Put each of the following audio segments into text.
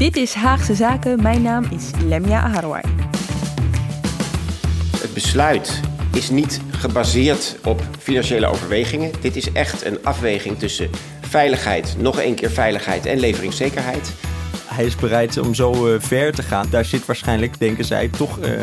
Dit is Haagse Zaken. Mijn naam is Lemja Aharwai. Het besluit is niet gebaseerd op financiële overwegingen. Dit is echt een afweging tussen veiligheid, nog één keer veiligheid en leveringszekerheid. Hij is bereid om zo uh, ver te gaan. Daar zit waarschijnlijk, denken zij, toch uh,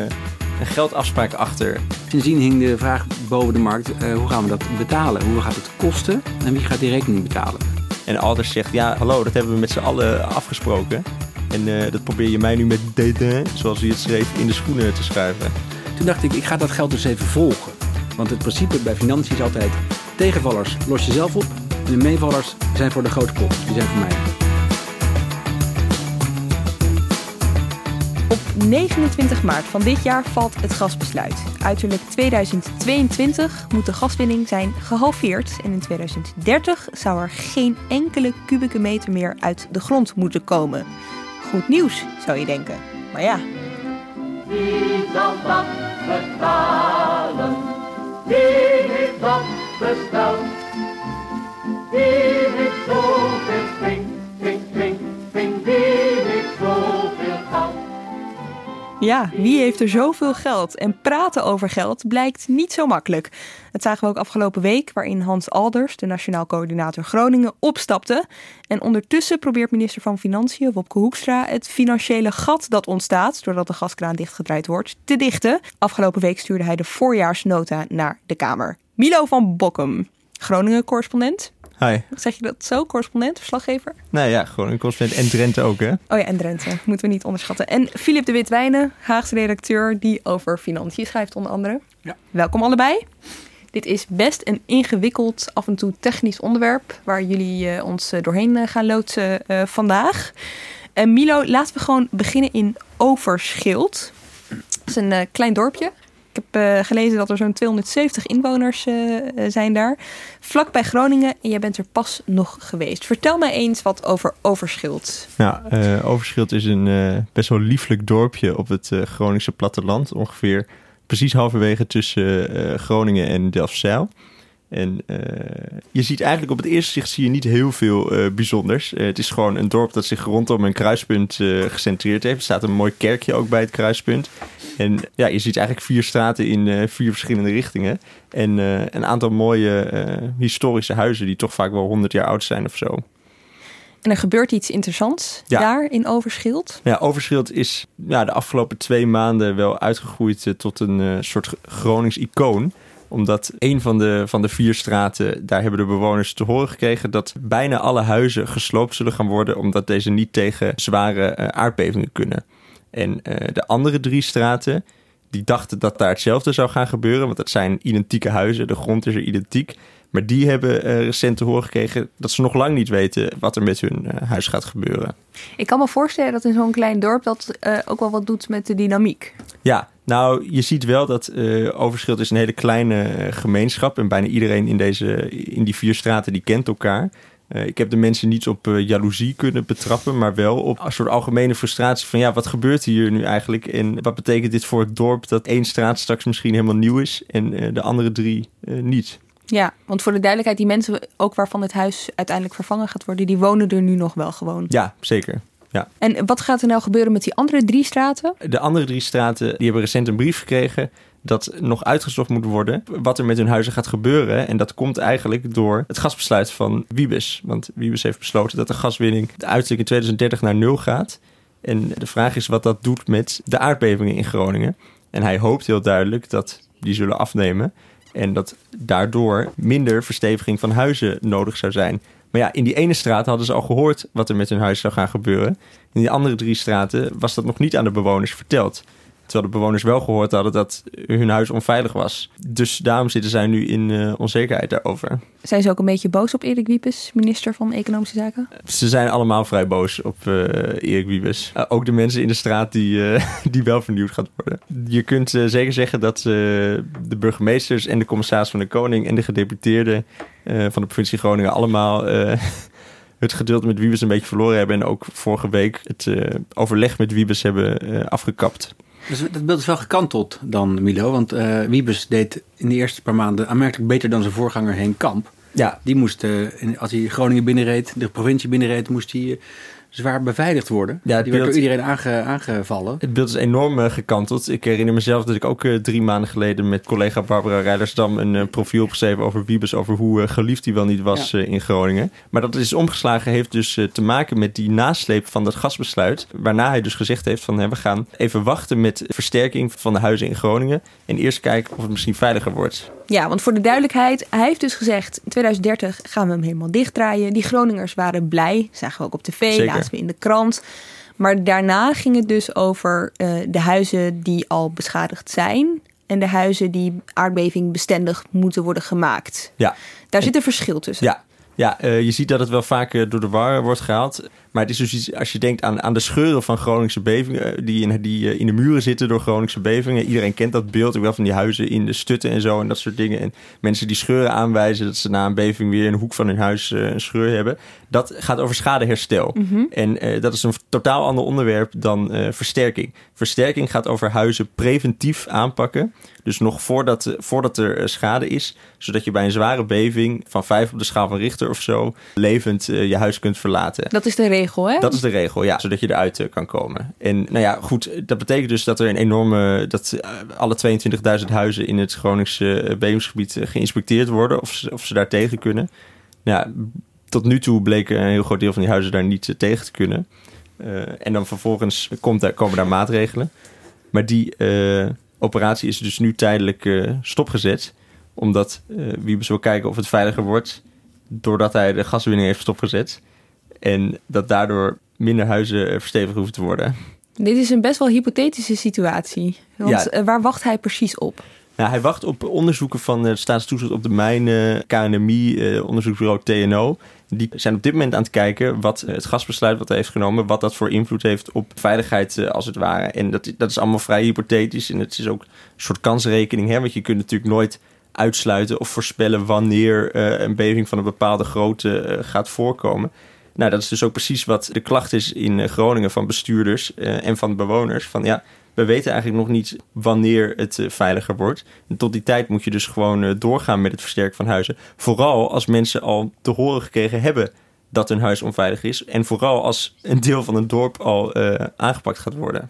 een geldafspraak achter. Sindsdien hing de vraag boven de markt: uh, hoe gaan we dat betalen? Hoe gaat het kosten en wie gaat die rekening betalen? En Alders zegt: ja, hallo, dat hebben we met z'n allen afgesproken. En dat probeer je mij nu met dédain, zoals hij het schreef, in de schoenen te schuiven. Toen dacht ik, ik ga dat geld dus even volgen. Want het principe bij financiën is altijd: tegenvallers los je zelf op. En de meevallers zijn voor de grote pot. Die zijn voor mij. 29 maart van dit jaar valt het gasbesluit. Uiterlijk 2022 moet de gaswinning zijn gehalveerd. En in 2030 zou er geen enkele kubieke meter meer uit de grond moeten komen. Goed nieuws, zou je denken. Maar ja. Wie zal dat betalen? Wie heeft dat ping, ping, ping? Ja, wie heeft er zoveel geld? En praten over geld blijkt niet zo makkelijk. Dat zagen we ook afgelopen week, waarin Hans Alders, de Nationaal Coördinator Groningen, opstapte. En ondertussen probeert minister van Financiën, Wopke Hoekstra, het financiële gat dat ontstaat doordat de gaskraan dichtgedraaid wordt, te dichten. Afgelopen week stuurde hij de voorjaarsnota naar de Kamer. Milo van Bokkum, Groningen-correspondent. Hi. Zeg je dat zo? Correspondent, verslaggever? Nou ja, gewoon een correspondent. En Drenthe ook, hè? Oh ja, en Drenthe. Moeten we niet onderschatten. En Filip de Witwijnen, Haagse redacteur, die over financiën schrijft onder andere. Ja. Welkom allebei. Dit is best een ingewikkeld, af en toe technisch onderwerp... waar jullie uh, ons doorheen uh, gaan loodsen uh, vandaag. En Milo, laten we gewoon beginnen in Overschild. Dat is een klein dorpje heb uh, gelezen dat er zo'n 270 inwoners uh, zijn daar. Vlak bij Groningen. En jij bent er pas nog geweest. Vertel mij eens wat over Overschild. Ja, uh, Overschild is een best wel lieflijk dorpje op het Groningse platteland. Ongeveer precies halverwege tussen Groningen en Delfzijl. En uh, je ziet eigenlijk op het eerste zicht zie je niet heel veel uh, bijzonders. Uh, het is gewoon een dorp dat zich rondom een kruispunt gecentreerd heeft. Er staat een mooi kerkje ook bij het kruispunt. En ja, je ziet eigenlijk vier straten in vier verschillende richtingen. En een aantal mooie historische huizen die toch vaak wel 100 jaar oud zijn of zo. En er gebeurt iets interessants ja. daar in Overschild. Ja, Overschild is ja, de afgelopen twee maanden wel uitgegroeid tot een soort Gronings icoon omdat een van de, van de vier straten, daar hebben de bewoners te horen gekregen dat bijna alle huizen gesloopt zullen gaan worden, omdat deze niet tegen zware uh, aardbevingen kunnen. En uh, de andere drie straten, die dachten dat daar hetzelfde zou gaan gebeuren, want dat zijn identieke huizen, de grond is er identiek. Maar die hebben uh, recent te horen gekregen dat ze nog lang niet weten wat er met hun uh, huis gaat gebeuren. Ik kan me voorstellen dat in zo'n klein dorp dat uh, ook wel wat doet met de dynamiek. Ja, nou, je ziet wel dat Overschild is een hele kleine gemeenschap. En bijna iedereen in, deze, in die vier straten die kent elkaar. ik heb de mensen niet op jaloezie kunnen betrappen, maar wel op een soort algemene frustratie van ja, wat gebeurt hier nu eigenlijk? En wat betekent dit voor het dorp dat één straat straks misschien helemaal nieuw is en de andere drie niet? Ja, want voor de duidelijkheid, die mensen ook waarvan het huis uiteindelijk vervangen gaat worden, die wonen er nu nog wel gewoon. Ja, zeker. Ja. En wat gaat er nou gebeuren met die andere drie straten? De andere drie straten die hebben recent een brief gekregen dat nog uitgezocht moet worden wat er met hun huizen gaat gebeuren. En dat komt eigenlijk door het gasbesluit van Wiebes. Want Wiebes heeft besloten dat de gaswinning uiterlijk in 2030 naar nul gaat. En de vraag is wat dat doet met de aardbevingen in Groningen. En hij hoopt heel duidelijk dat die zullen afnemen. En dat daardoor minder versteviging van huizen nodig zou zijn. Maar ja, in die ene straat hadden ze al gehoord wat er met hun huis zou gaan gebeuren. In die andere drie straten was dat nog niet aan de bewoners verteld. Terwijl de bewoners wel gehoord hadden dat hun huis onveilig was. Dus daarom zitten zij nu in uh, onzekerheid daarover. Zijn ze ook een beetje boos op Erik Wiepes, minister van Economische Zaken? Ze zijn allemaal vrij boos op uh, Erik Wiebes. Uh, ook de mensen in de straat die, die wel vernieuwd gaat worden. Je kunt zeker zeggen dat de burgemeesters en de commissaris van de Koning en de gedeputeerden van de provincie Groningen allemaal het gedeelte met Wiebes een beetje verloren hebben. En ook vorige week het overleg met Wiebes hebben afgekapt. Dus dat beeld is wel gekanteld dan, Milo. Want uh, Wiebes deed in de eerste paar maanden aanmerkelijk beter dan zijn voorganger Henk Kamp. Ja. Die moest, uh, als hij Groningen binnenreed, de provincie binnenreed, moest hij uh, zwaar beveiligd worden. Ja, die werd door iedereen aange, aangevallen. Het beeld is enorm uh, gekanteld. Ik herinner mezelf dat ik ook uh, drie maanden geleden met collega Barbara Rijdersdam een uh, profiel opgeschreven over Wiebes, over hoe geliefd hij wel niet was ja. in Groningen. Maar dat is omgeslagen, heeft dus te maken met die nasleep van dat gasbesluit. Waarna hij dus gezegd heeft van hè, we gaan even wachten met versterking van de huizen in Groningen. En eerst kijken of het misschien veiliger wordt. Ja, want voor de duidelijkheid, hij heeft dus gezegd... in 2030 gaan we hem helemaal dichtdraaien. Die Groningers waren blij, zagen we ook op tv, Zeker. We in de krant. Maar daarna ging het dus over uh, de huizen die al beschadigd zijn... en de huizen die aardbevingbestendig moeten worden gemaakt. Ja. Daar zit een verschil tussen. Ja, ja, uh, je ziet dat het wel vaak uh, door de war wordt gehaald. Maar het is dus iets, als je denkt aan, aan de scheuren van Groningse bevingen, die, in, die in de muren zitten door Groningse bevingen. Iedereen kent dat beeld ook wel van die huizen in de stutten en zo en dat soort dingen. En mensen die scheuren aanwijzen dat ze na een beving weer in de hoek van hun huis uh, een scheur hebben. Dat gaat over schadeherstel. Mm -hmm. En dat is een totaal ander onderwerp dan versterking. Versterking gaat over huizen preventief aanpakken. Dus nog voordat, voordat er schade is, zodat je bij een zware beving van vijf op de schaal van Richter of zo levend je huis kunt verlaten. Dat is de regel, hè? Dat is de regel, ja. Zodat je eruit uh, kan komen. En nou ja, goed, dat betekent dus dat er een enorme... dat uh, alle 22.000 huizen in het Groningse uh, bevingsgebied geïnspecteerd worden... Of ze, of ze daar tegen kunnen. Nou tot nu toe bleek een heel groot deel van die huizen daar niet tegen te kunnen. en dan vervolgens komt daar, komen daar maatregelen. Maar die operatie is dus nu tijdelijk stopgezet. Omdat Wiebes wil kijken of het veiliger wordt... doordat hij de gaswinning heeft stopgezet... En dat daardoor minder huizen verstevigd hoeven te worden. Dit is een best wel hypothetische situatie. Want ja. Eh, waar wacht hij precies op? Nou, hij wacht op onderzoeken van de Staatstoezicht op de mijnen, KNMI, eh, onderzoeksbureau TNO. Die zijn op dit moment aan het kijken wat het gasbesluit wat hij heeft genomen, wat dat voor invloed heeft op veiligheid eh, als het ware. En dat, dat is allemaal vrij hypothetisch en het is ook een soort kansrekening. Hè? Want je kunt natuurlijk nooit uitsluiten of voorspellen wanneer uh, een beving van een bepaalde grootte uh, gaat voorkomen. Nou, dat is dus ook precies wat de klacht is in eh, Groningen van bestuurders uh, en van bewoners. Van ja, we weten eigenlijk nog niet wanneer het uh, veiliger wordt. En tot die tijd moet je dus gewoon doorgaan met het versterken van huizen. Vooral als mensen al te horen gekregen hebben dat hun huis onveilig is. En vooral als een deel van een dorp al aangepakt gaat worden.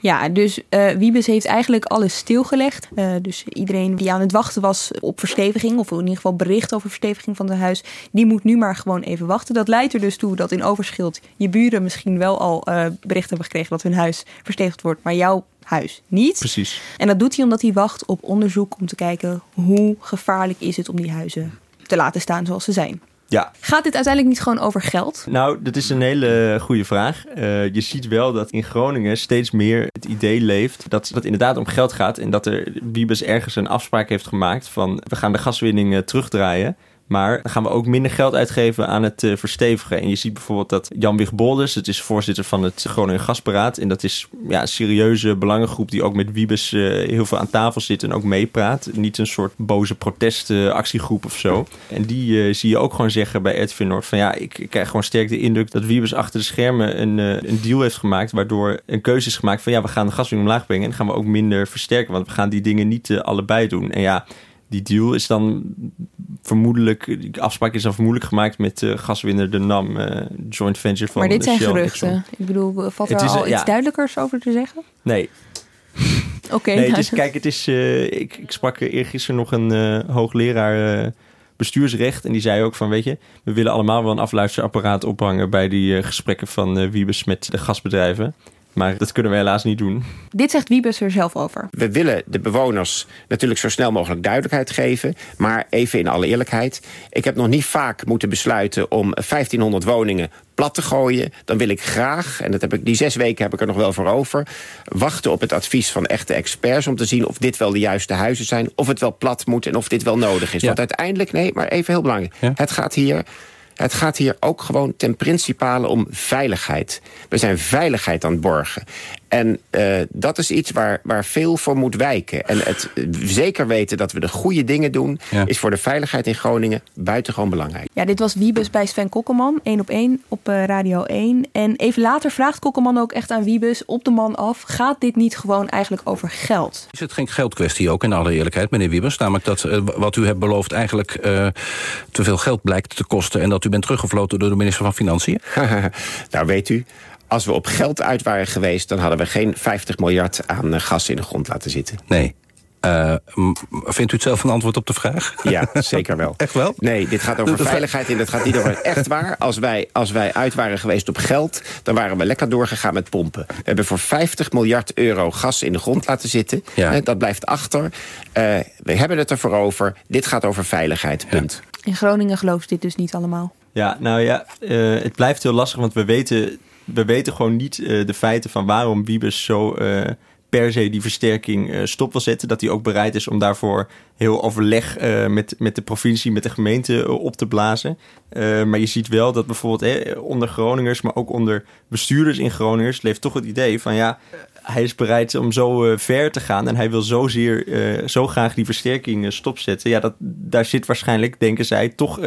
Ja, dus uh, Wiebes heeft eigenlijk alles stilgelegd. Uh, dus iedereen die aan het wachten was op versteviging, of in ieder geval bericht over versteviging van het huis, die moet nu maar gewoon even wachten. Dat leidt er dus toe dat in Overschild je buren misschien wel al uh, bericht hebben gekregen dat hun huis verstevigd wordt, maar jouw huis niet. Precies. En dat doet hij omdat hij wacht op onderzoek om te kijken hoe gevaarlijk is het om die huizen te laten staan zoals ze zijn. Ja. Gaat dit uiteindelijk niet gewoon over geld? Nou, dat is een hele goede vraag. Uh, je ziet wel dat in Groningen steeds meer het idee leeft dat het inderdaad om geld gaat. En dat er Wiebes ergens een afspraak heeft gemaakt van we gaan de gaswinning uh, terugdraaien. Maar dan gaan we ook minder geld uitgeven aan het uh, verstevigen. En je ziet bijvoorbeeld dat Jan Wig het is voorzitter van het Groningen Gasberaad. En dat is ja, een serieuze belangengroep die ook met Wiebes uh, heel veel aan tafel zit en ook meepraat. Niet een soort boze protestactiegroep of zo. En die uh, zie je ook gewoon zeggen bij Edwin Noord van ja, ik, krijg gewoon sterk de indruk dat Wiebes achter de schermen een, een deal heeft gemaakt. Waardoor een keuze is gemaakt van ja, we gaan de gaswinning omlaag brengen en gaan we ook minder versterken. Want we gaan die dingen niet allebei doen. En ja, die deal is dan vermoedelijk, die afspraak is dan vermoedelijk gemaakt met de gaswinner de NAM uh, joint venture van Maar dit zijn Shell geruchten. Ik bedoel, valt er is, al uh, iets duidelijkers over te zeggen? Nee. Oké. Okay, nee, dus kijk, het is. Uh, ik, ik sprak eergisteren nog een hoogleraar bestuursrecht en die zei ook van, weet je, we willen allemaal wel een afluisterapparaat ophangen bij die gesprekken van Wiebes met de gasbedrijven. Maar dat kunnen we helaas niet doen. Dit zegt Wiebes er zelf over. We willen de bewoners natuurlijk zo snel mogelijk duidelijkheid geven. Maar even in alle eerlijkheid. Ik heb nog niet vaak moeten besluiten om 1500 woningen plat te gooien. Dan wil ik graag, en dat heb ik, die zes weken heb ik er nog wel voor over... wachten op het advies van echte experts... om te zien of dit wel de juiste huizen zijn... of het wel plat moet en of dit wel nodig is. Want uiteindelijk, nee, maar even heel belangrijk. Het gaat hier het gaat hier ook gewoon ten principale om veiligheid. We zijn veiligheid aan het borgen. En uh, dat is iets waar, waar veel voor moet wijken. En het zeker weten dat we de goede dingen doen... is voor de veiligheid in Groningen buitengewoon belangrijk. Ja, dit was Wiebes bij Sven Kokkelman, één op één op uh, Radio 1. En even later vraagt Kokkelman ook echt aan Wiebes op de man af... gaat dit niet gewoon eigenlijk over geld? Is het geen geldkwestie ook, in alle eerlijkheid, meneer Wiebes? Namelijk dat uh, wat u hebt beloofd eigenlijk te veel geld blijkt te kosten... en dat u bent teruggefloten door de minister van Financiën? nou, weet u, als we op geld uit waren geweest... dan hadden we geen 50 miljard aan eh, gas in de grond laten zitten. Nee. Uh, vindt u het zelf een antwoord op de vraag? Ja, zeker wel. Echt wel? Nee, dit gaat over veiligheid en dit gaat niet over echt waar. Als wij, als wij uit waren geweest op geld, dan waren we lekker doorgegaan met pompen. We hebben voor 50 miljard euro gas in de grond laten zitten. Ja. Dat blijft achter. Uh, we hebben het ervoor over. Dit gaat over veiligheid, punt. Ja. In Groningen gelooft dit dus niet allemaal. Ja, nou ja, uh, het blijft heel lastig, want we weten we weten gewoon niet uh, de feiten van waarom Wiebes zo uh, per se die versterking uh, stop wil zetten. Dat hij ook bereid is om daarvoor heel overleg met, met de provincie, met de gemeente op te blazen. maar je ziet wel dat bijvoorbeeld onder Groningers, maar ook onder bestuurders in Groningers, leeft toch het idee van ja, hij is bereid om zo ver te gaan en hij wil zozeer, zo graag die versterking stopzetten. Ja, dat, daar zit waarschijnlijk, denken zij, toch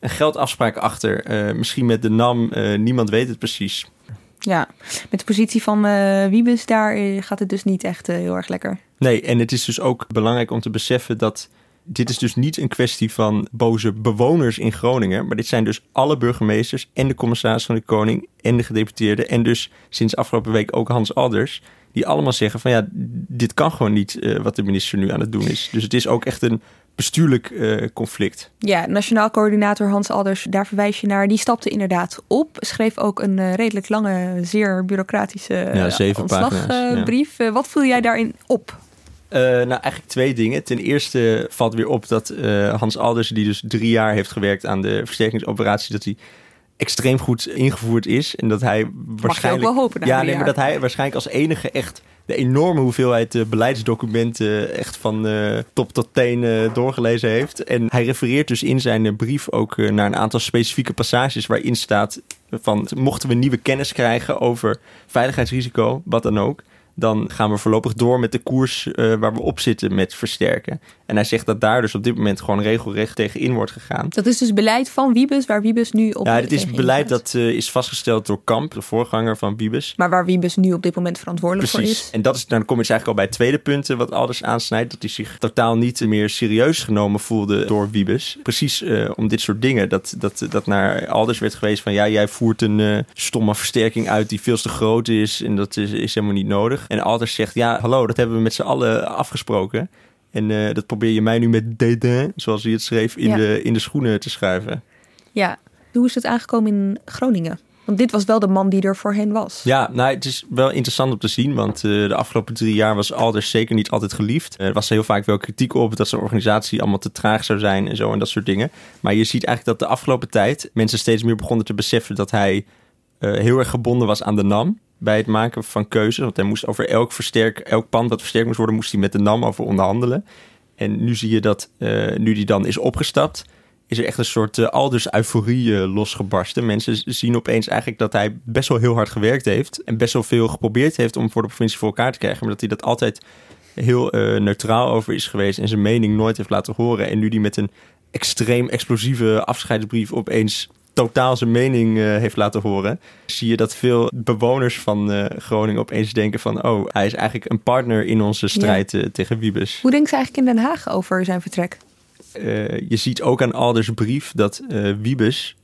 een geldafspraak achter. Uh, misschien met de NAM, uh, niemand weet het precies. Ja, met de positie van uh, Wiebes, daar gaat het dus niet echt heel erg lekker. Nee, en het is dus ook belangrijk om te beseffen dat dit is dus niet een kwestie van boze bewoners in Groningen, maar dit zijn dus alle burgemeesters en de commissaris van de Koning en de gedeputeerden en dus sinds afgelopen week ook Hans Alders, die allemaal zeggen van ja, dit kan gewoon niet wat de minister nu aan het doen is. Dus het is ook echt een bestuurlijk uh, conflict. Ja, Nationaal Coördinator Hans Alders, daar verwijs je naar. Die stapte inderdaad op. Schreef ook een uh, redelijk lange, zeer bureaucratische ja, zeven ontslagbrief. Ja. Wat voel jij daarin op? Uh, nou, eigenlijk twee dingen. Ten eerste valt weer op dat Hans Alders, die dus drie jaar heeft gewerkt aan de versterkingsoperatie, dat hij extreem goed ingevoerd is. En dat hij waarschijnlijk. Mag je ook wel hopen. Ja, nee, maar dat hij waarschijnlijk als enige echt de enorme hoeveelheid uh, beleidsdocumenten echt van uh, top tot teen uh, doorgelezen heeft. En hij refereert dus in zijn brief ook naar een aantal specifieke passages waarin staat van mochten we nieuwe kennis krijgen over veiligheidsrisico, wat dan ook, dan gaan we voorlopig door met de koers uh, waar we op zitten met versterken. En hij zegt dat daar dus op dit moment gewoon regelrecht tegen in wordt gegaan. Dat is dus beleid van Wiebes, waar Wiebes nu op. Ja, dit is beleid dat uh, is vastgesteld door Kamp, de voorganger van Wiebes. Maar waar Wiebes nu op dit moment verantwoordelijk Precies. voor is. En dat is, dan kom je dus eigenlijk al bij het tweede punt wat Alders aansnijdt. Dat hij zich totaal niet meer serieus genomen voelde door Wiebes. Precies uh, om dit soort dingen. Dat, dat, dat naar Alders werd geweest van ja, jij voert een stomme versterking uit die veel te groot is. En dat is, is helemaal niet nodig. En Alders zegt, ja, hallo, dat hebben we met z'n allen afgesproken. En uh, dat probeer je mij nu met dédain, zoals hij het schreef, in, ja. de, in de schoenen te schuiven. Ja, hoe is het aangekomen in Groningen? Want dit was wel de man die er voor hen was. Ja, nou, het is wel interessant om te zien. Want uh, de afgelopen drie jaar was Alders zeker niet altijd geliefd. Er was heel vaak wel kritiek op dat zijn organisatie allemaal te traag zou zijn en zo en dat soort dingen. Maar je ziet eigenlijk dat de afgelopen tijd mensen steeds meer begonnen te beseffen dat hij uh, heel erg gebonden was aan de NAM bij het maken van keuzes. Want hij moest over elk, versterk, elk pand wat versterkt moest worden, moest hij met de NAM over onderhandelen. En nu zie je dat, uh, nu die dan is opgestapt, is er echt een soort uh, alders euforie uh, losgebarsten. Mensen zien opeens eigenlijk dat hij best wel heel hard gewerkt heeft. En best wel veel geprobeerd heeft om voor de provincie voor elkaar te krijgen. Maar dat hij dat altijd heel neutraal over is geweest en zijn mening nooit heeft laten horen. En nu die met een extreem explosieve afscheidsbrief opeens totaal zijn mening uh, heeft laten horen, zie je dat veel bewoners van uh, Groningen opeens denken van, oh, hij is eigenlijk een partner in onze strijd ja. uh, tegen Wiebes. Hoe denkt ze eigenlijk in Den Haag over zijn vertrek? je ziet ook aan Alders brief dat Wiebes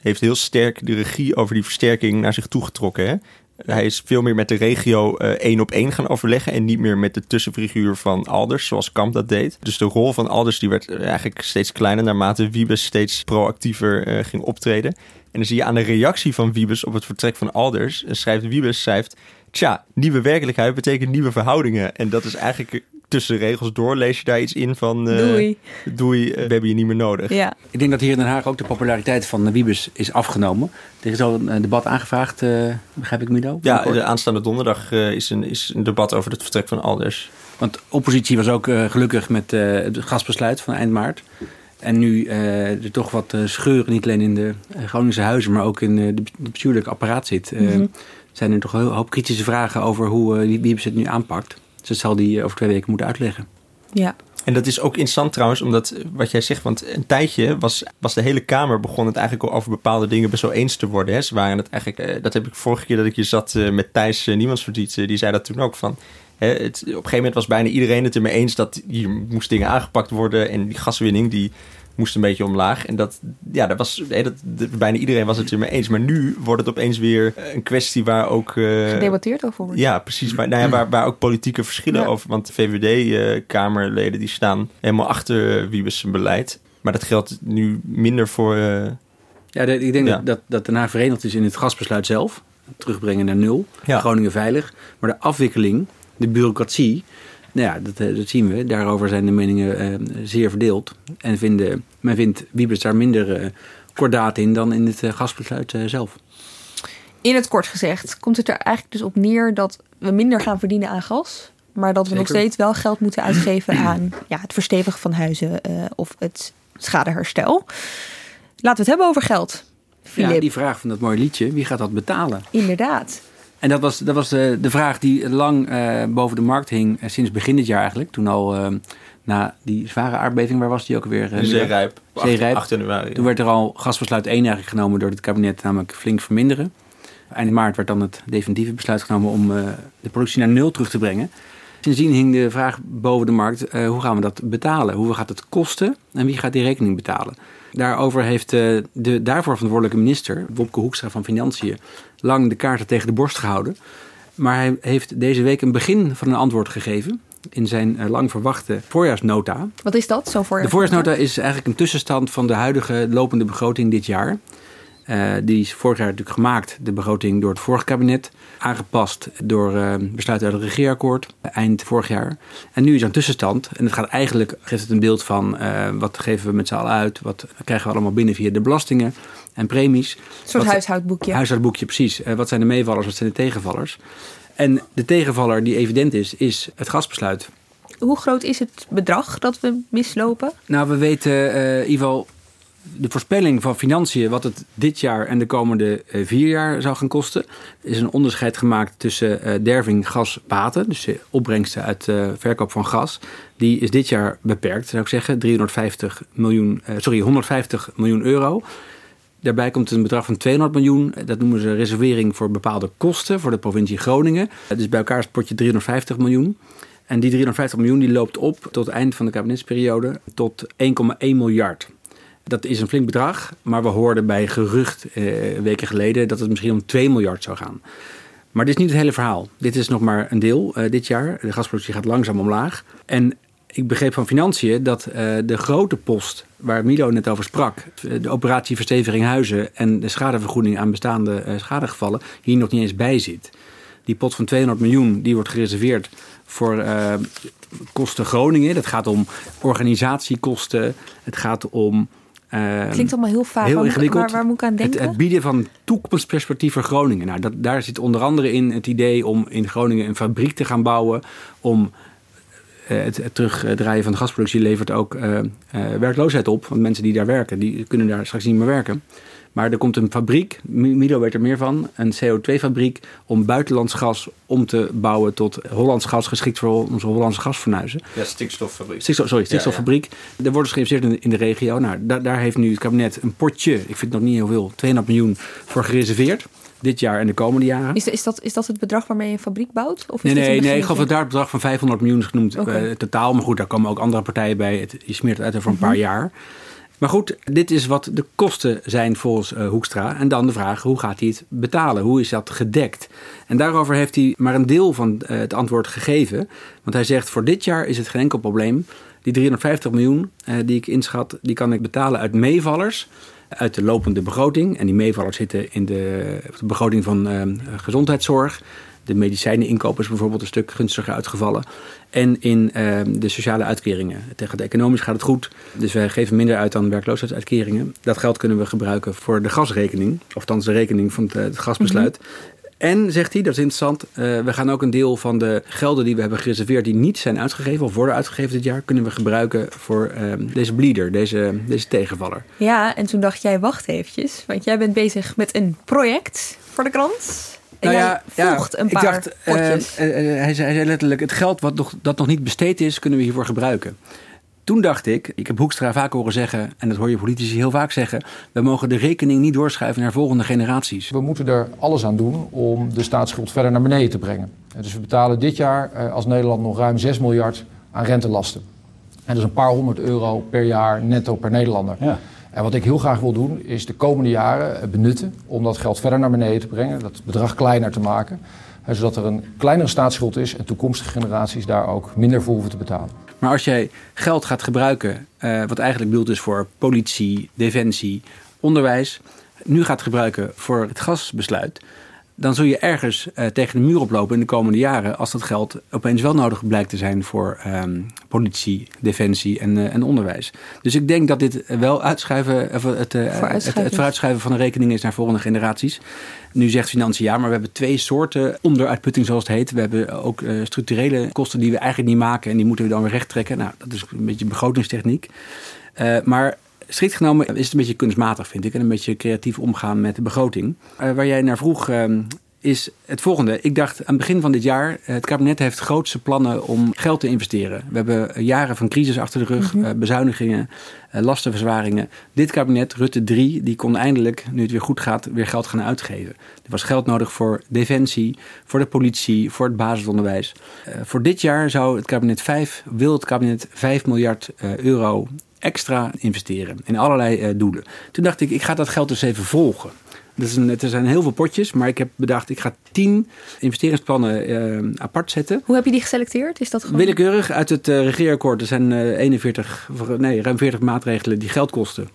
heeft heel sterk de regie over die versterking naar zich toegetrokken. Hij is veel meer met de regio uh, één op één gaan overleggen en niet meer met de tussenfiguur van Alders, zoals Kamp dat deed. Dus de rol van Alders die werd eigenlijk steeds kleiner naarmate Wiebes steeds proactiever uh, ging optreden. En dan zie je aan de reactie van Wiebes op het vertrek van Alders, schrijft Wiebes, schrijft... Tja, nieuwe werkelijkheid betekent nieuwe verhoudingen. En dat is eigenlijk tussen regels door lees je daar iets in van... Uh, doei. Doei, we hebben je niet meer nodig. Ja. Ik denk dat hier in Den Haag ook de populariteit van Wiebes is afgenomen. Er is al een debat aangevraagd, uh, begrijp ik Mido? Ja, de aanstaande donderdag uh, is, een, is een debat over het vertrek van Alders. Want oppositie was ook gelukkig met het gasbesluit van eind maart. En nu uh, er toch wat scheuren, niet alleen in de Groningse huizen, maar ook in het bestuurlijke apparaat zit. Mm -hmm. Zijn er toch een hoop kritische vragen over hoe uh, Wiebes het nu aanpakt. Dus dat zal die over twee weken moeten uitleggen. Ja. En dat is ook interessant trouwens, omdat wat jij zegt, want een tijdje was, was de hele Kamer begon het eigenlijk al over bepaalde dingen best wel eens te worden. Hè. Ze waren het eigenlijk, dat heb ik vorige keer dat ik hier zat met Thijs Niemandsverdiet, die zei dat toen ook van. Hè, het, op een gegeven moment was bijna iedereen het ermee eens dat hier moest dingen aangepakt worden en die gaswinning die moest een beetje omlaag. En dat, ja, dat was, dat, dat, bijna iedereen was het er mee eens. Maar nu wordt het opeens weer een kwestie waar ook... Uh, Gedebatteerd over wordt. Ja, precies. Maar, nou ja, waar, waar ook politieke verschillen ja. over... Want de VVD-kamerleden uh, die staan helemaal achter Wiebes beleid. Maar dat geldt nu minder voor... Uh, ja, de, ik denk ja. dat, dat, Haag verenigd is in het gasbesluit zelf. Terugbrengen naar nul. Ja. Groningen veilig. Maar de afwikkeling, de bureaucratie... Nou ja, dat, dat, zien we. Daarover zijn de meningen uh, zeer verdeeld. En vinden, men vindt Wiebes daar minder uh, kordaat in dan in het gasbesluit zelf. In het kort gezegd komt het er eigenlijk dus op neer dat we minder gaan verdienen aan gas. Maar dat we Zeker. nog steeds wel geld moeten uitgeven aan ja, het verstevigen van huizen of het schadeherstel. Laten we het hebben over geld. Philip. Ja, die vraag van dat mooie liedje, wie gaat dat betalen? Inderdaad. En dat was, dat was de, de vraag die lang uh, boven de markt hing uh, sinds begin dit jaar eigenlijk. Toen al uh, na die zware aardbeving, waar was die ook alweer? Uh, Zeerijp. Zeerijp. 8 januari. Toen werd er al gasbesluit 1 eigenlijk genomen door het kabinet, namelijk flink verminderen. Eind maart werd dan het definitieve besluit genomen om de productie naar nul terug te brengen. Sindsdien hing de vraag boven de markt, hoe gaan we dat betalen? Hoe gaat het kosten en wie gaat die rekening betalen? Daarover heeft de daarvoor verantwoordelijke minister, Wopke Hoekstra van Financiën, lang de kaarten tegen de borst gehouden. Maar hij heeft deze week een begin van een antwoord gegeven in zijn uh, lang verwachte voorjaarsnota. Wat is dat, zo'n voorjaarsnota? De voorjaarsnota is eigenlijk een tussenstand van de huidige lopende begroting dit jaar. Uh, die is vorig jaar natuurlijk gemaakt, de begroting door het vorige kabinet. Aangepast door uh, besluit uit het regeerakkoord eind vorig jaar. En nu is er een tussenstand. En het gaat eigenlijk, geeft het een beeld van uh, wat geven we met z'n allen uit. Wat krijgen we allemaal binnen via de belastingen en premies. Een soort wat, huishoudboekje. Huishoudboekje, precies. wat zijn de meevallers, wat zijn de tegenvallers? En de tegenvaller die evident is, is het gasbesluit. Hoe groot is het bedrag dat we mislopen? Nou, we weten uh, in ieder geval de voorspelling van financiën, wat het dit jaar en de komende uh, vier jaar zou gaan kosten, is een onderscheid gemaakt tussen uh, derving gasbaten, dus de opbrengsten uit uh, verkoop van gas. Die is dit jaar beperkt, zou ik zeggen, 350 miljoen, sorry, 150 miljoen euro. Daarbij komt een bedrag van 200 miljoen. Dat noemen ze reservering voor bepaalde kosten voor de provincie Groningen. Dus bij elkaar is het potje 350 miljoen. En die 350 miljoen die loopt op tot het eind van de kabinetsperiode tot 1,1 miljard. Dat is een flink bedrag, maar we hoorden bij gerucht eh, weken geleden dat het misschien om 2 miljard zou gaan. Maar dit is niet het hele verhaal. Dit is nog maar een deel uh, dit jaar. De gasproductie gaat langzaam omlaag. En ik begreep van financiën dat uh, de grote post waar Milo net over sprak, de operatie versteviging huizen en de schadevergoeding aan bestaande uh, schadegevallen, hier nog niet eens bij zit. Die pot van 200 miljoen die wordt gereserveerd voor uh, kosten Groningen. Dat gaat om organisatiekosten. Het gaat om uh, Klinkt allemaal heel vaak. Heel ingewikkeld. Waar, waar, moet ik aan denken? Het, het bieden van toekomstperspectief voor Groningen. Nou, dat, daar zit onder andere in het idee om in Groningen een fabriek te gaan bouwen. Om uh, het, het, terugdraaien van de gasproductie levert ook uh, werkloosheid op. Want mensen die daar werken, die kunnen daar straks niet meer werken. Maar er komt een fabriek, Milo weet er meer van, een CO2-fabriek om buitenlands gas om te bouwen tot Hollands gas geschikt voor onze Hollandse gasfornuizen. Ja, stikstoffabriek. Stikstof, sorry, stikstoffabriek. Ja, ja. Er wordt dus geïnvesteerd in, in, de regio. Nou, da, daar heeft nu het kabinet een potje, ik vind het nog niet heel veel, 200 miljoen voor gereserveerd. Dit jaar en de komende jaren. Is, is, dat, is dat het bedrag waarmee je een fabriek bouwt? Of nee, is nee, nee. Ik geloof dat daar het bedrag van 500 miljoen is genoemd. Okay. Uh, totaal. Maar goed, daar komen ook andere partijen bij. Het, je smeert het uit over een mm -hmm. paar jaar. Maar goed, dit is wat de kosten zijn volgens uh, Hoekstra. En dan de vraag, hoe gaat hij het betalen? Hoe is dat gedekt? En daarover heeft hij maar een deel van uh, het antwoord gegeven. Want hij zegt, voor dit jaar is het geen enkel probleem. Die 350 miljoen uh, die ik inschat, die kan ik betalen uit meevallers uit de lopende begroting. En die meevallers zitten in de, begroting van uh, gezondheidszorg. De medicijneninkoop is bijvoorbeeld een stuk gunstiger uitgevallen. En in uh, de sociale uitkeringen. Tegen de economisch gaat het goed. Dus wij geven minder uit dan werkloosheidsuitkeringen. Dat geld kunnen we gebruiken voor de gasrekening. Of de rekening van het, het gasbesluit. -hmm. En, zegt hij, dat is interessant, uh, we gaan ook een deel van de gelden die we hebben gereserveerd... die niet zijn uitgegeven of worden uitgegeven dit jaar... kunnen we gebruiken voor uh, deze bleeder, deze, deze tegenvaller. Ja, en toen dacht jij, wacht eventjes. Want jij bent bezig met een project voor de krant. En nou ja, volgt ja, een paar ik dacht, uh, hij, zei, hij zei letterlijk, het geld wat nog, dat nog niet besteed is... kunnen we hiervoor gebruiken. Toen dacht ik, ik heb Hoekstra vaak horen zeggen, en dat hoor je politici heel vaak zeggen, we mogen de rekening niet doorschuiven naar volgende generaties. We moeten er alles aan doen om de staatsschuld verder naar beneden te brengen. Dus we betalen dit jaar als Nederland nog ruim 6 miljard aan rentelasten. En dat is een paar honderd euro per jaar netto per Nederlander. Ja. En wat ik heel graag wil doen, is de komende jaren benutten om dat geld verder naar beneden te brengen, dat bedrag kleiner te maken. Zodat er een kleinere staatsschuld is en toekomstige generaties daar ook minder voor hoeven te betalen. Maar als jij geld gaat gebruiken, uh, wat eigenlijk bedoeld is voor politie, defensie, onderwijs, nu gaat gebruiken voor het gasbesluit, dan zul je ergens uh, tegen de muur oplopen in de komende jaren als dat geld opeens wel nodig blijkt te zijn voor um, politie, defensie en, uh, en, onderwijs. Dus ik denk dat dit wel uitschuiven, of het, het, het vooruitschuiven van de rekening is naar volgende generaties. Nu zegt Financiën ja, maar we hebben twee soorten onderuitputting zoals het heet. We hebben ook uh, structurele kosten die we eigenlijk niet maken en die moeten we dan weer recht trekken. Nou, dat is een beetje begrotingstechniek. Uh, maar strikt genomen is het een beetje kunstmatig, vind ik. En een beetje creatief omgaan met de begroting. Uh, waar jij naar vroeg, uh, is het volgende. Ik dacht aan het begin van dit jaar, het kabinet heeft grootste plannen om geld te investeren. We hebben jaren van crisis achter de rug, mm -hmm. bezuinigingen, lastenverzwaringen. Dit kabinet, Rutte 3, die kon eindelijk, nu het weer goed gaat, weer geld gaan uitgeven. Er was geld nodig voor defensie, voor de politie, voor het basisonderwijs. Voor dit jaar zou het kabinet 5, wil het kabinet 5 miljard euro extra investeren in allerlei uh, doelen. Toen dacht ik, ik ga dat geld dus even volgen. Dat is een, er zijn heel veel potjes, maar ik heb bedacht, ik ga tien investeringsplannen uh, apart zetten. Hoe heb je die geselecteerd? Is dat gewoon... Willekeurig uit het uh, regeerakkoord. Er zijn uh, 41, nee, ruim 40 maatregelen die geld kosten.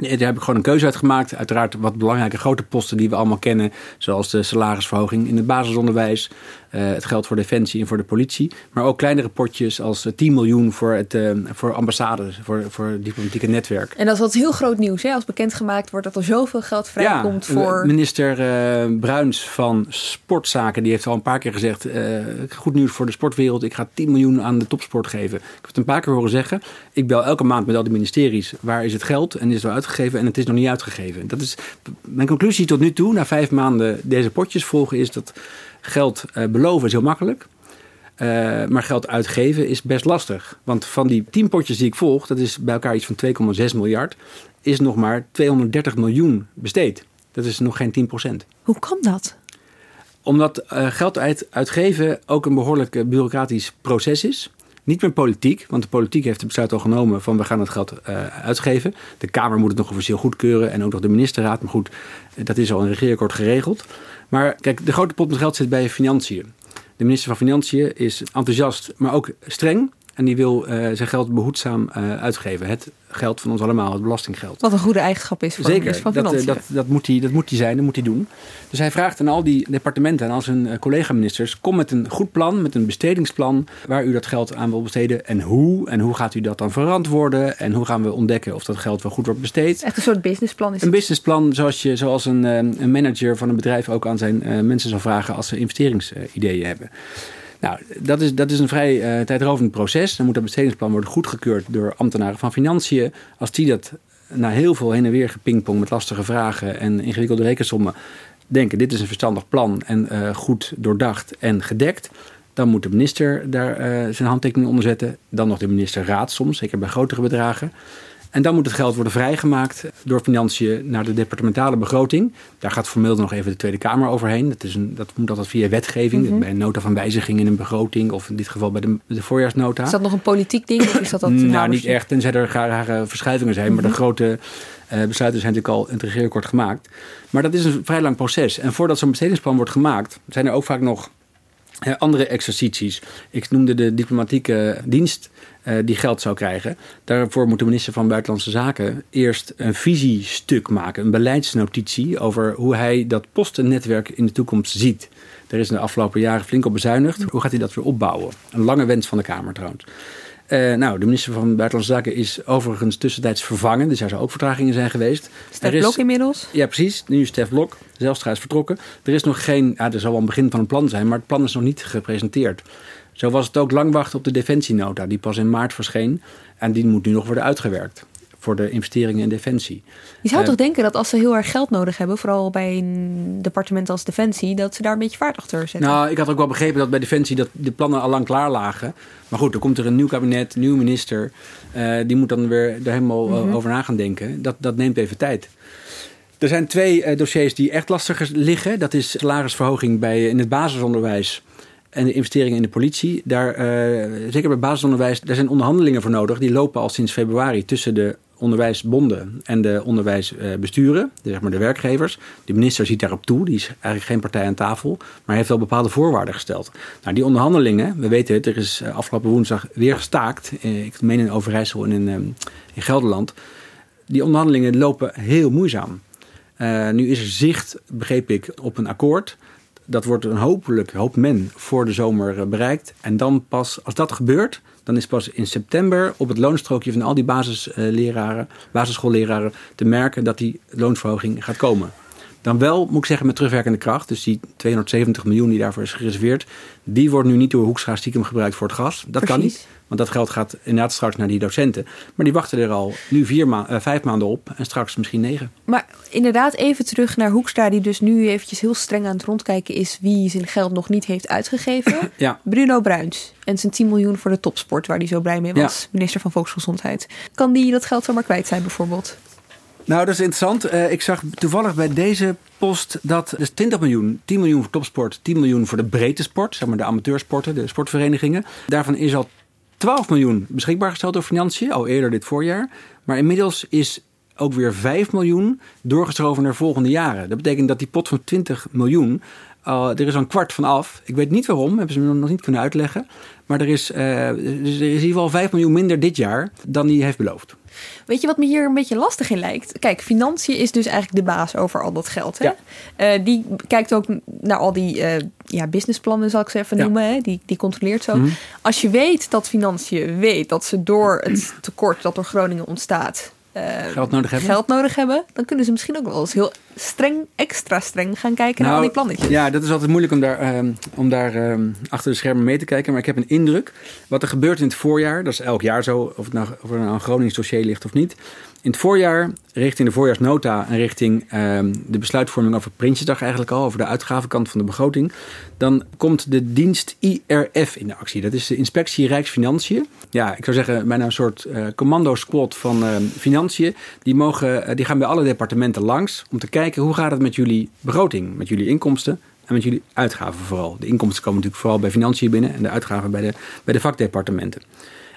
Daar heb ik gewoon een keuze uit gemaakt. Uiteraard wat belangrijke grote posten die we allemaal kennen. Zoals de salarisverhoging in het basisonderwijs. Uh, het geld voor defensie en voor de politie. Maar ook kleinere potjes als 10 miljoen voor, het, uh, voor ambassades. Voor, voor het diplomatieke netwerk. En dat is wat heel groot nieuws. Hè? Als bekendgemaakt wordt dat er zoveel geld vrijkomt ja, voor... Minister uh, Bruins van Sportzaken. Die heeft al een paar keer gezegd. goed nieuws voor de sportwereld. Ik ga 10 miljoen aan de topsport geven. Ik heb het een paar keer horen zeggen. Ik bel elke maand met al die ministeries. Waar is het geld? En is het wel uitgegeven? En het is nog niet uitgegeven. Dat is mijn conclusie tot nu toe. Na vijf maanden deze potjes volgen is dat geld uh, beloven is heel makkelijk. Uh, maar geld uitgeven is best lastig. Want van die tien potjes die ik volg, dat is bij elkaar iets van 2,6 miljard, is nog maar 230 miljoen besteed. Dat is nog geen 10 procent. Hoe kan dat? Omdat uh, geld uit, uitgeven ook een behoorlijk bureaucratisch proces is. Niet meer politiek, want de politiek heeft het besluit al genomen van we gaan het geld uh, uitgeven. De Kamer moet het nog officieel goedkeuren en ook nog de ministerraad. Maar goed, dat is al in een regeerakkoord geregeld. Maar kijk, de grote pot met geld zit bij financiën. De minister van Financiën is enthousiast, maar ook streng. En die wil uh, zijn geld behoedzaam uh, uitgeven. Het geld van ons allemaal, het belastinggeld. Wat een goede eigenschap is voor Zeker, minister van dat, Financiën. dat, dat, moet hij, dat moet hij zijn, dat moet hij doen. Dus hij vraagt aan al die departementen en al zijn collega-ministers... kom met een goed plan, met een bestedingsplan... waar u dat geld aan wil besteden en hoe. En hoe gaat u dat dan verantwoorden? En hoe gaan we ontdekken of dat geld wel goed wordt besteed? Echt een soort businessplan is Een businessplan zoals, je, zoals een, een manager van een bedrijf... ook aan zijn mensen zal vragen als ze investeringsideeën hebben. Nou, dat is, dat is een vrij uh, tijdrovend proces. Dan moet dat bestedingsplan worden goedgekeurd door ambtenaren van financiën. Als die dat na heel veel heen en weer gepingpong met lastige vragen en ingewikkelde rekensommen denken: dit is een verstandig plan en uh, goed doordacht en gedekt. Dan moet de minister daar uh, zijn handtekening onder zetten. Dan nog de ministerraad soms, zeker bij grotere bedragen. En dan moet het geld worden vrijgemaakt door financiën naar de departementale begroting. Daar gaat formeel nog even de Tweede Kamer overheen. Dat, is een, dat moet altijd via wetgeving, Mhm. bij een nota van wijziging in een begroting, of in dit geval bij de, de voorjaarsnota. Is dat nog een politiek ding of is dat dat nou, nauwelijks- niet echt, tenzij er rare verschuivingen zijn. Maar de grote eh, besluiten zijn natuurlijk al in het regeerakkoord gemaakt. Maar dat is een vrij lang proces. En voordat zo'n bestedingsplan wordt gemaakt, zijn er ook vaak nog andere exercities. Ik noemde de diplomatieke dienst eh, die geld zou krijgen. Daarvoor moet de minister van Buitenlandse Zaken eerst een visiestuk maken, een beleidsnotitie over hoe hij dat postennetwerk in de toekomst ziet. Er is in de afgelopen jaren flink op bezuinigd. Hoe gaat hij dat weer opbouwen? Een lange wens van de Kamer trouwens. Eh, nou, de minister van Buitenlandse Zaken is overigens tussentijds vervangen. Dus er zou ook vertragingen zijn geweest. Stef Blok inmiddels? Ja, precies. Nu is Stef Blok. Zelstra is vertrokken. Er is nog geen... Ja, er zal wel een begin van een plan zijn, maar het plan is nog niet gepresenteerd. Zo was het ook lang wachten op de defensienota, die pas in maart verscheen. En die moet nu nog worden uitgewerkt voor de investeringen in defensie. Je zou Eh, toch denken dat als ze heel erg geld nodig hebben, vooral bij een departement als Defensie, dat ze daar een beetje vaart achter zetten. Nou, ik had ook wel begrepen dat bij Defensie dat de plannen al lang klaar lagen. Maar goed, er komt er een nieuw kabinet, een nieuwe minister. Eh, die moet dan weer er helemaal eh, Mhm. over na gaan denken. Dat, dat neemt even tijd. Er zijn twee dossiers die echt lastig liggen. Dat is salarisverhoging bij, in het basisonderwijs en de investeringen in de politie. Daar, zeker bij basisonderwijs, daar zijn onderhandelingen voor nodig. Die lopen al sinds februari tussen de onderwijsbonden en de onderwijsbesturen, de, zeg maar de werkgevers. De minister ziet daarop toe, die is eigenlijk geen partij aan tafel, maar heeft wel bepaalde voorwaarden gesteld. Nou, die onderhandelingen, we weten het, er is eh, afgelopen woensdag weer gestaakt, eh, ik meen in Overijssel en in, eh, in Gelderland. Die onderhandelingen lopen heel moeizaam. Eh, nu is er zicht, begreep ik, op een akkoord. Dat wordt een hopelijk, hoopt men, voor de zomer eh, bereikt. En dan pas, als dat gebeurt, dan is pas in september op het loonstrookje van al die basisleraren, basisschoolleraren te merken dat die loonsverhoging gaat komen. Dan wel, moet ik zeggen, met terugwerkende kracht. Dus die 270 miljoen die daarvoor is gereserveerd, die wordt nu niet door Hoekstra stiekem gebruikt voor het gas. Dat kan niet. Want dat geld gaat inderdaad straks naar die docenten. Maar die wachten er al nu vier ma eh, vijf maanden op en straks misschien negen. Maar inderdaad, even terug naar Hoekstra, die dus nu eventjes heel streng aan het rondkijken is wie zijn geld nog niet heeft uitgegeven. Ja. Bruno Bruins en zijn 10 miljoen voor de topsport, waar hij zo blij mee was, minister van Volksgezondheid. Kan die dat geld zomaar kwijt zijn, bijvoorbeeld? Nou, dat is interessant. Eh, ik zag toevallig bij deze post dat dus 20 miljoen, 10 miljoen voor topsport, 10 miljoen voor de breedte sport, zeg maar de amateursporten, de sportverenigingen. Daarvan is al 12 miljoen beschikbaar gesteld door financiën, al eerder dit voorjaar. Maar inmiddels is ook weer 5 miljoen doorgeschoven naar volgende jaren. Dat betekent dat die pot van 20 miljoen, uh, er is al een kwart van af. Ik weet niet waarom, hebben ze me nog niet kunnen uitleggen. Maar er is, uh, dus er is in ieder geval 5 miljoen minder dit jaar dan hij heeft beloofd. Weet je wat me hier een beetje lastig in lijkt? Kijk, financiën is dus eigenlijk de baas over al dat geld. Hè? Ja. Uh, die kijkt ook naar al die uh, ja, businessplannen, zal ik ze even Ja. noemen. Hè? Die, die controleert zo. Mhm. Als je weet dat financiën weet dat ze door het tekort dat door Groningen ontstaat. Uh, Geld nodig hebben. geld nodig hebben, dan kunnen ze misschien ook wel eens heel streng, extra streng gaan kijken naar al die plannetjes. Nou, Ja, dat is altijd moeilijk om daar, um, om daar um, achter de schermen mee te kijken. Maar ik heb een indruk. Wat er gebeurt in het voorjaar, dat is elk jaar zo, of het nou, of er nou een Gronings dossier ligt of niet. In het voorjaar, richting de voorjaarsnota en richting um, de besluitvorming over Prinsjesdag eigenlijk al, over de uitgavenkant van de begroting, dan komt de dienst IRF in de actie. Dat is de Inspectie Rijksfinanciën. Ja, ik zou zeggen bijna een soort uh, commando-squad van uh, financiën. Die, mogen, uh, die gaan bij alle departementen langs om te kijken hoe gaat het met jullie begroting, met jullie inkomsten en met jullie uitgaven vooral. De inkomsten komen natuurlijk vooral bij financiën binnen en de uitgaven bij de, bij de vakdepartementen.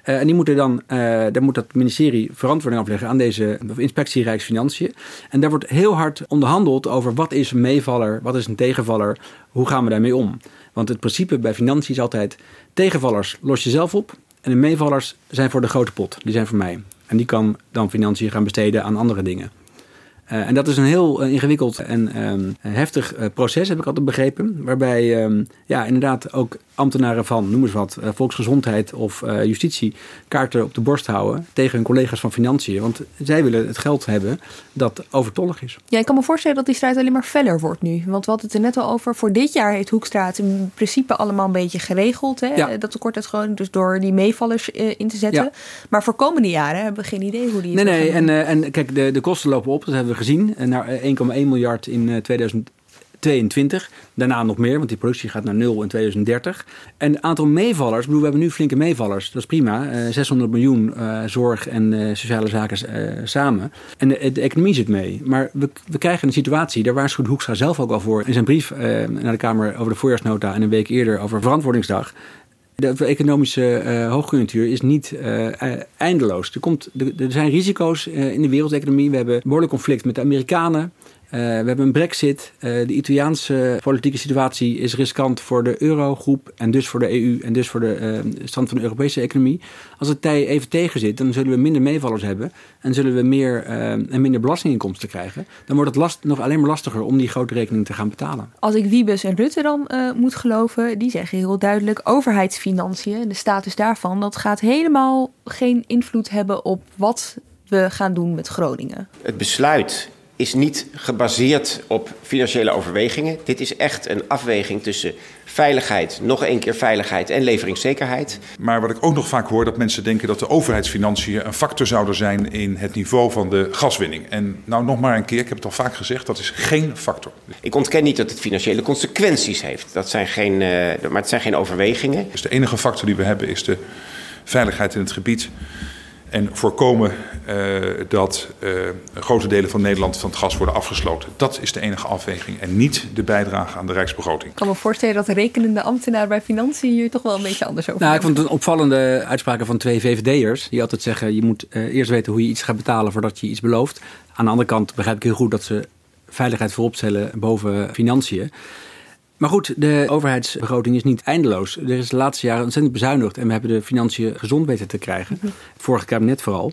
Uh, en die moeten dan, uh, daar moet dat ministerie verantwoording afleggen aan deze inspectie Rijksfinanciën. En daar wordt heel hard onderhandeld over wat is een meevaller, wat is een tegenvaller, hoe gaan we daarmee om. Want het principe bij financiën is altijd, tegenvallers los je zelf op en de meevallers zijn voor de grote pot, die zijn voor mij. En die kan dan financiën gaan besteden aan andere dingen. Uh, en dat is een heel ingewikkeld en um, heftig proces, heb ik altijd begrepen. Waarbij um, ja, inderdaad ook ambtenaren van, noem eens wat, volksgezondheid of justitie kaarten op de borst houden tegen hun collega's van financiën. Want zij willen het geld hebben dat overtollig is. Ja, ik kan me voorstellen dat die strijd alleen maar feller wordt nu. Want we hadden het er net al over. Voor dit jaar heeft Hoekstra het in principe allemaal een beetje geregeld. Hè? Ja. Dat tekort uit Groningen. Dus door die meevallers in te zetten. Ja. Maar voor komende jaren hebben we geen idee hoe die Nee, nee. En, en kijk, de, de kosten lopen op. Dat hebben we gezien. Naar 1,1 miljard in 2000. 2022. Daarna nog meer, want die productie gaat naar nul in 2030. En het aantal meevallers, bedoel, we hebben nu flinke meevallers. Dat is prima. Uh, 600 miljoen uh, zorg en uh, sociale zaken samen. En de, economie zit mee. Maar we, we krijgen een situatie, daar waarschuwt Hoekstra zelf ook al voor... in zijn brief naar de Kamer over de voorjaarsnota... en een week eerder over verantwoordingsdag... De economische uh, hoogconjunctuur is niet uh, eindeloos. Er, komt, er, zijn risico's in de wereldeconomie. We hebben een behoorlijk conflict met de Amerikanen. Uh, we hebben een brexit. Uh, de Italiaanse politieke situatie is riskant voor de eurogroep en dus voor de EU en dus voor de uh, stand van de Europese economie. Als het tij even tegen zit, dan zullen we minder meevallers hebben en zullen we meer en minder belastinginkomsten krijgen. Dan wordt het last, nog alleen maar lastiger om die grote rekening te gaan betalen. Als ik Wiebes en Rutte dan moet geloven, die zeggen heel duidelijk overheidsfinanciën, de status daarvan, dat gaat helemaal geen invloed hebben op wat we gaan doen met Groningen. Het besluit is niet gebaseerd op financiële overwegingen. Dit is echt een afweging tussen veiligheid, nog één keer veiligheid en leveringszekerheid. Maar wat ik ook nog vaak hoor, dat mensen denken dat de overheidsfinanciën een factor zouden zijn in het niveau van de gaswinning. En nou nog maar een keer, ik heb het al vaak gezegd, dat is geen factor. Ik ontken niet dat het financiële consequenties heeft. Dat zijn geen, uh, maar het zijn geen overwegingen. Dus de enige factor die we hebben is de veiligheid in het gebied en voorkomen uh, dat uh, grote delen van Nederland van het gas worden afgesloten. Dat is de enige afweging en niet de bijdrage aan de rijksbegroting. Ik kan me voorstellen dat de rekenende ambtenaar bij Financiën hier toch wel een beetje anders over Nou, ik vond het een opvallende uitspraken van twee VVD'ers. Die altijd zeggen, je moet uh, eerst weten hoe je iets gaat betalen voordat je iets belooft. Aan de andere kant begrijp ik heel goed dat ze veiligheid voorop stellen boven financiën. Maar goed, de overheidsbegroting is niet eindeloos. Er is de laatste jaren ontzettend bezuinigd en we hebben de financiën gezond weten te krijgen. Het vorige kabinet vooral.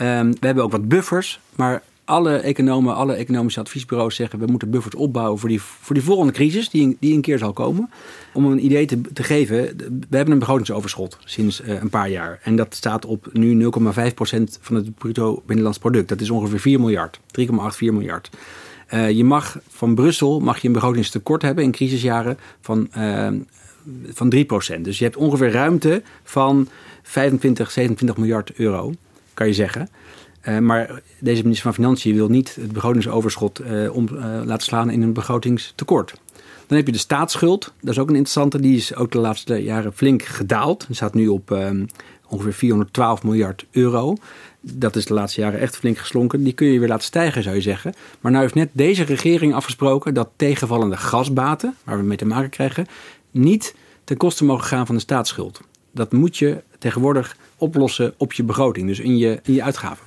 Um, we hebben ook wat buffers, maar alle economen, alle economische adviesbureaus zeggen... we moeten buffers opbouwen voor die, voor die volgende crisis die, die een keer zal komen. Om een idee te, te geven, we hebben een begrotingsoverschot sinds uh, een paar jaar. En dat staat op nu 0,5% van het bruto binnenlands product. Dat is ongeveer 4 miljard, 3,84 miljard. Uh, je mag van Brussel mag je een begrotingstekort hebben in crisisjaren van, uh, van 3%. Dus je hebt ongeveer ruimte van 25, 27 miljard euro, kan je zeggen. Uh, maar deze minister van Financiën wil niet het begrotingsoverschot om, laten slaan in een begrotingstekort. Dan heb je de staatsschuld. Dat is ook een interessante. Die is ook de laatste jaren flink gedaald. Die staat nu op ongeveer 412 miljard euro dat is de laatste jaren echt flink geslonken. Die kun je weer laten stijgen, zou je zeggen. Maar nu heeft net deze regering afgesproken dat tegenvallende gasbaten, waar we mee te maken krijgen, niet ten koste mogen gaan van de staatsschuld. Dat moet je tegenwoordig oplossen op je begroting, dus in je, in je uitgaven.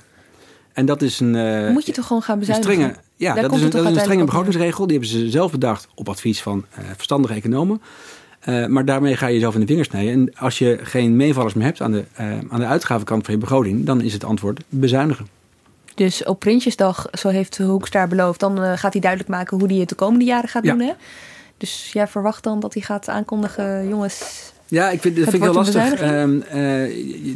En dat is een. Uh, moet je toch gewoon gaan bezuinigen? Strenge, ja, dat is, een, dat is een strenge begrotingsregel. Die hebben ze zelf bedacht op advies van uh, verstandige economen. Uh, maar daarmee ga je jezelf in de vingers snijden. En als je geen meevallers meer hebt aan de, uh, aan de uitgavenkant van je begroting, dan is het antwoord bezuinigen. Dus op Prinsjesdag, zo heeft Hoekstra beloofd, dan uh, gaat hij duidelijk maken hoe hij het de komende jaren gaat ja. doen. Hè? Dus jij verwacht dan dat hij gaat aankondigen, jongens. Ja, ik vind, dat vind ik heel lastig. Ehm,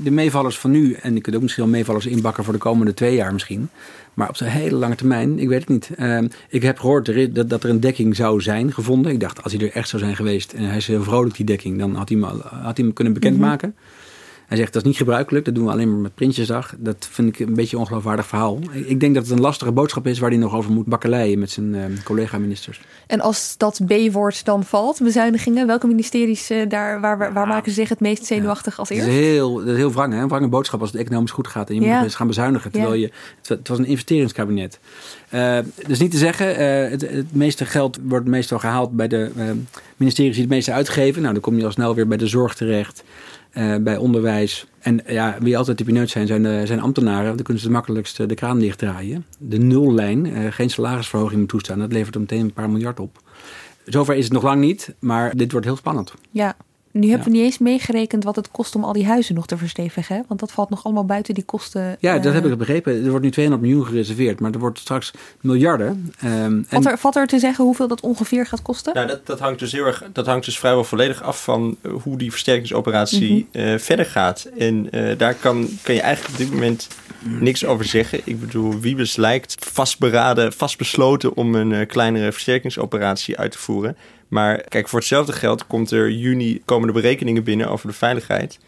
de meevallers van nu, en ik kunt ook misschien wel meevallers inbakken voor de komende twee jaar misschien. Maar op zo'n hele lange termijn, ik weet het niet. Uh, ik heb gehoord dat, dat er een dekking zou zijn gevonden. Ik dacht, als hij er echt zou zijn geweest en hij is heel vrolijk, die dekking, dan had hij hem, had hij hem kunnen bekendmaken. Mm -hmm. Hij zegt dat is niet gebruikelijk, dat doen we alleen maar met Prinsjesdag. Dat vind ik een beetje een ongeloofwaardig verhaal. Ik denk dat het een lastige boodschap is waar hij nog over moet bakkeleien met zijn uh, collega-ministers. En als dat B-woord dan valt, bezuinigingen, welke ministeries uh, daar, waar, waar, waar, maken ze zich het meest zenuwachtig ja. als eerst? Dat is heel, dat is heel wrang, hè? een wrange boodschap als het economisch goed gaat en je ja. moet eens gaan bezuinigen. Terwijl je, het, het was een investeringskabinet. Uh, dus niet te zeggen, uh, het, het, meeste geld wordt meestal gehaald bij de uh, ministeries die het meeste uitgeven. Nou, dan kom je al snel weer bij de zorg terecht. Uh, bij onderwijs. En ja, wie altijd de pineut zijn, zijn, de, zijn ambtenaren. Dan kunnen ze het makkelijkst de kraan dichtdraaien. De nullijn, geen salarisverhoging moet toestaan. Dat levert er meteen een paar miljard op. Zover is het nog lang niet, maar dit wordt heel spannend. Ja, nu hebben ja. we niet eens meegerekend wat het kost om al die huizen nog te verstevigen. Hè? Want dat valt nog allemaal buiten die kosten. Ja, dat uh... heb ik begrepen. Er wordt nu 200 miljoen gereserveerd, maar er wordt straks miljarden. Um, valt, er, valt er te zeggen hoeveel dat ongeveer gaat kosten? Nou, dat, dat, hangt dus heel erg, dat hangt dus vrijwel volledig af van hoe die versterkingsoperatie mm -hmm. uh, verder gaat. En uh, daar kan, kan je eigenlijk op dit moment niks over zeggen. Ik bedoel, Wiebes lijkt vastberaden, vastbesloten om een kleinere versterkingsoperatie uit te voeren. Maar kijk, voor hetzelfde geld komt er juni komen de berekeningen binnen over de veiligheid.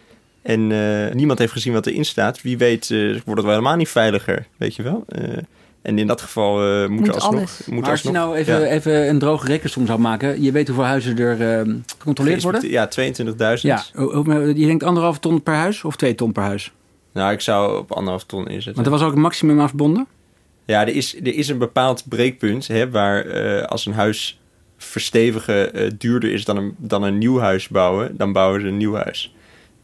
En uh, niemand heeft gezien wat erin staat. Wie weet uh, wordt het wel helemaal niet veiliger, weet je wel. Uh, En in dat geval uh, moet, moet alsnog... alles. Moet maar als je nou even, even een droge rekensom zou maken... je weet hoeveel huizen er uh, gecontroleerd worden? Ja, 22.000. Ja, je denkt anderhalf ton per huis of twee ton per huis? Nou, ik zou op anderhalf ton inzetten. Want er was ook een maximum aan verbonden? Ja, er is, er is een bepaald breekpunt hè, waar uh, als een huis verstevigen uh, duurder is dan een, dan een nieuw huis bouwen, dan bouwen ze een nieuw huis.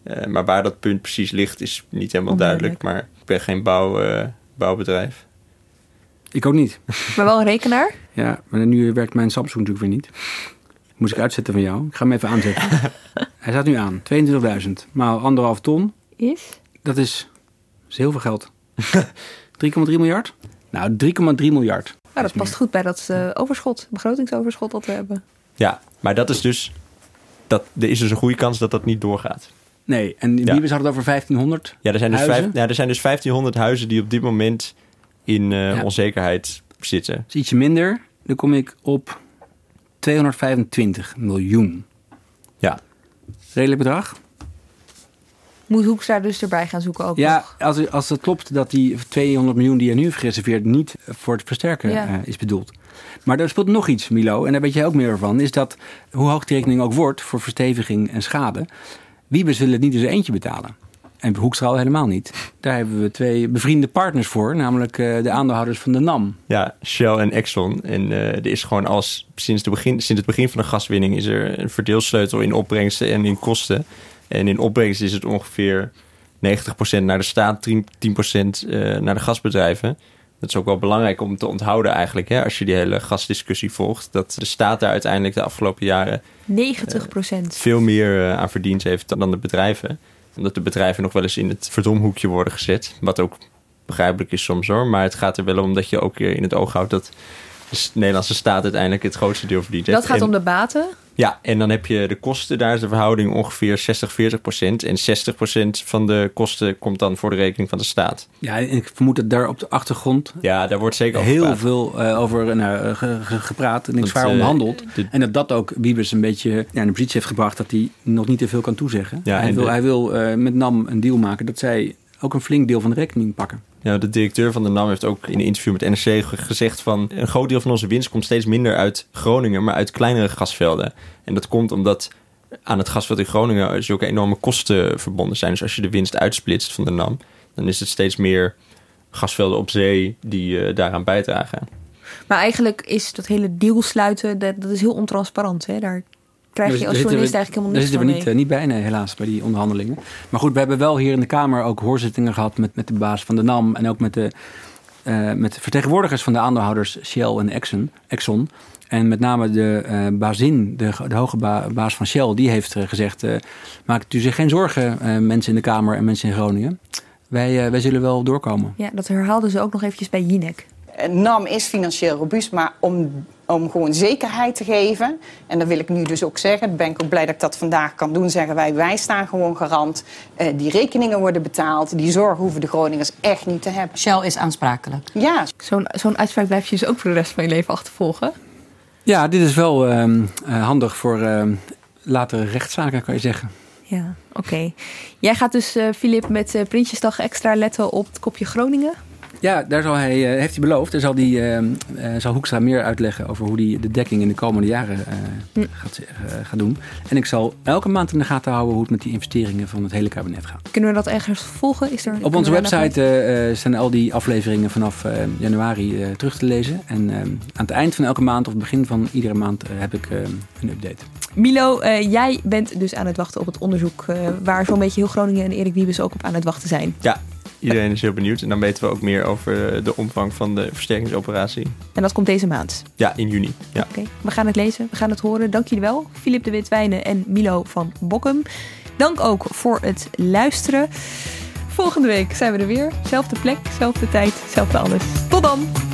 Uh, maar waar dat punt precies ligt is niet helemaal duidelijk. Maar ik ben geen bouw, bouwbedrijf. Ik ook niet. Maar wel een rekenaar? Ja, maar nu werkt mijn Samsung natuurlijk weer niet. Moest ik uitzetten van jou. Ik ga hem even aanzetten. Hij staat nu aan. 22.000 maal anderhalf ton. Is? Dat is, dat is heel veel geld. 3,3 miljard? Nou, 3,3 miljard. Ja, dat past goed bij dat uh, overschot, begrotingsoverschot dat we hebben. Ja, maar dat is dus, dat, er is dus een goede kans dat dat niet doorgaat. Nee, en wie ja. hadden het over 1500 ja er, zijn dus vijf, ja, er zijn dus 1500 huizen die op dit moment in uh, ja. onzekerheid zitten. Dat is ietsje minder. Dan kom ik op 225 miljoen. Ja. Redelijk bedrag? Moet Hoekstra dus erbij gaan zoeken ook Ja, nog. als, als het klopt dat die 200 miljoen die er nu heeft gereserveerd... niet voor het versterken Ja. uh, is bedoeld. Maar er speelt nog iets, Milo, en daar weet jij ook meer van... is dat hoe hoog die rekening ook wordt voor versteviging en schade... Wiebes wil het niet in zijn eentje betalen. En Hoekstra al helemaal niet. Daar hebben we twee bevriende partners voor, namelijk uh, de aandeelhouders van de NAM. Ja, Shell en Exxon. En uh, er is gewoon als sinds, de begin, sinds het begin van de gaswinning is er een verdeelsleutel in opbrengsten en in kosten. En in opbrengst is het ongeveer 90% naar de staat, 10%, 10 uh, naar de gasbedrijven. Dat is ook wel belangrijk om te onthouden eigenlijk, hè, als je die hele gasdiscussie volgt. Dat de staat daar uiteindelijk de afgelopen jaren 90% veel meer aan verdiend heeft dan de bedrijven omdat de bedrijven nog wel eens in het verdomhoekje worden gezet. Wat ook begrijpelijk is soms hoor. Maar het gaat er wel om dat je ook in het oog houdt dat de Nederlandse staat uiteindelijk het grootste deel verdient. Dat gaat en, om de baten? Ja, en dan heb je de kosten. Daar is de verhouding ongeveer 60-40 procent. En 60 procent van de kosten komt dan voor de rekening van de staat. Ja, en ik vermoed dat daar op de achtergrond... Ja, daar wordt zeker over heel gepraat. veel uh, over nou, ge, ge, gepraat en ik zwaar uh, onderhandeld. De, en dat dat ook Wiebes een beetje ja, in de positie heeft gebracht... dat hij nog niet te veel kan toezeggen. Ja, hij, wil, de, hij wil uh, met NAM een deal maken dat zij ook een flink deel van de rekening pakken. Ja, de directeur van de NAM heeft ook in een interview met NRC gezegd van... een groot deel van onze winst komt steeds minder uit Groningen, maar uit kleinere gasvelden. En dat komt omdat aan het gasveld in Groningen zulke enorme kosten verbonden zijn. Dus als je de winst uitsplitst van de NAM, dan is het steeds meer gasvelden op zee die uh, daaraan bijdragen. Maar eigenlijk is dat hele deal sluiten, dat, dat is heel ontransparant. Hè? Daar krijg je als journalist eigenlijk helemaal niks Daar zitten we niet, uh, niet bij, nee, helaas, bij die onderhandelingen. Maar goed, we hebben wel hier in de Kamer ook hoorzittingen gehad met, met de baas van de NAM... en ook met de, uh, met de vertegenwoordigers van de aandeelhouders Shell en Exxon. Exxon. En met name de uh, bazin, de, de hoge ba baas van Shell, die heeft gezegd... maakt u zich geen zorgen, mensen in de Kamer en mensen in Groningen. Wij, wij zullen wel doorkomen. Ja, dat herhaalden ze ook nog eventjes bij Jinek. NAM is financieel robuust, maar om, om gewoon zekerheid te geven... en dat wil ik nu dus ook zeggen, ben ik ook blij dat ik dat vandaag kan doen... zeggen wij, wij staan gewoon garant. Uh, die rekeningen worden betaald. Die zorg hoeven de Groningers echt niet te hebben. Shell is aansprakelijk. Ja. Zo'n zo'n uitspraak blijf je dus ook voor de rest van je leven achtervolgen. Ja, dit is wel uh, uh, handig voor latere rechtszaken, kan je zeggen. Ja, oké. Okay. Jij gaat dus, Filip, met Prinsjesdag extra letten op het kopje Groningen... Ja, daar zal hij, uh, heeft hij beloofd. Daar zal, die, uh, uh, zal Hoekstra meer uitleggen over hoe hij de dekking in de komende jaren hm. gaat, gaat doen. En ik zal elke maand in de gaten houden hoe het met die investeringen van het hele kabinet gaat. Kunnen we dat ergens volgen? Is er, Op onze website zijn al die afleveringen vanaf januari terug te lezen. En aan het eind van elke maand of het begin van iedere maand heb ik een update. Milo, jij bent dus aan het wachten op het onderzoek waar zo'n beetje heel Groningen en Erik Wiebes ook op aan het wachten zijn. Ja, Iedereen is heel benieuwd. En dan weten we ook meer over de omvang van de versterkingsoperatie. En dat komt deze maand? Ja, in juni. Ja. Oké, okay. we gaan het lezen, we gaan het horen. Dank jullie wel, Filip de Witwijnen en Milo van Bokkum. Dank ook voor het luisteren. Volgende week zijn we er weer. Zelfde plek, zelfde tijd, zelfde alles. Tot dan!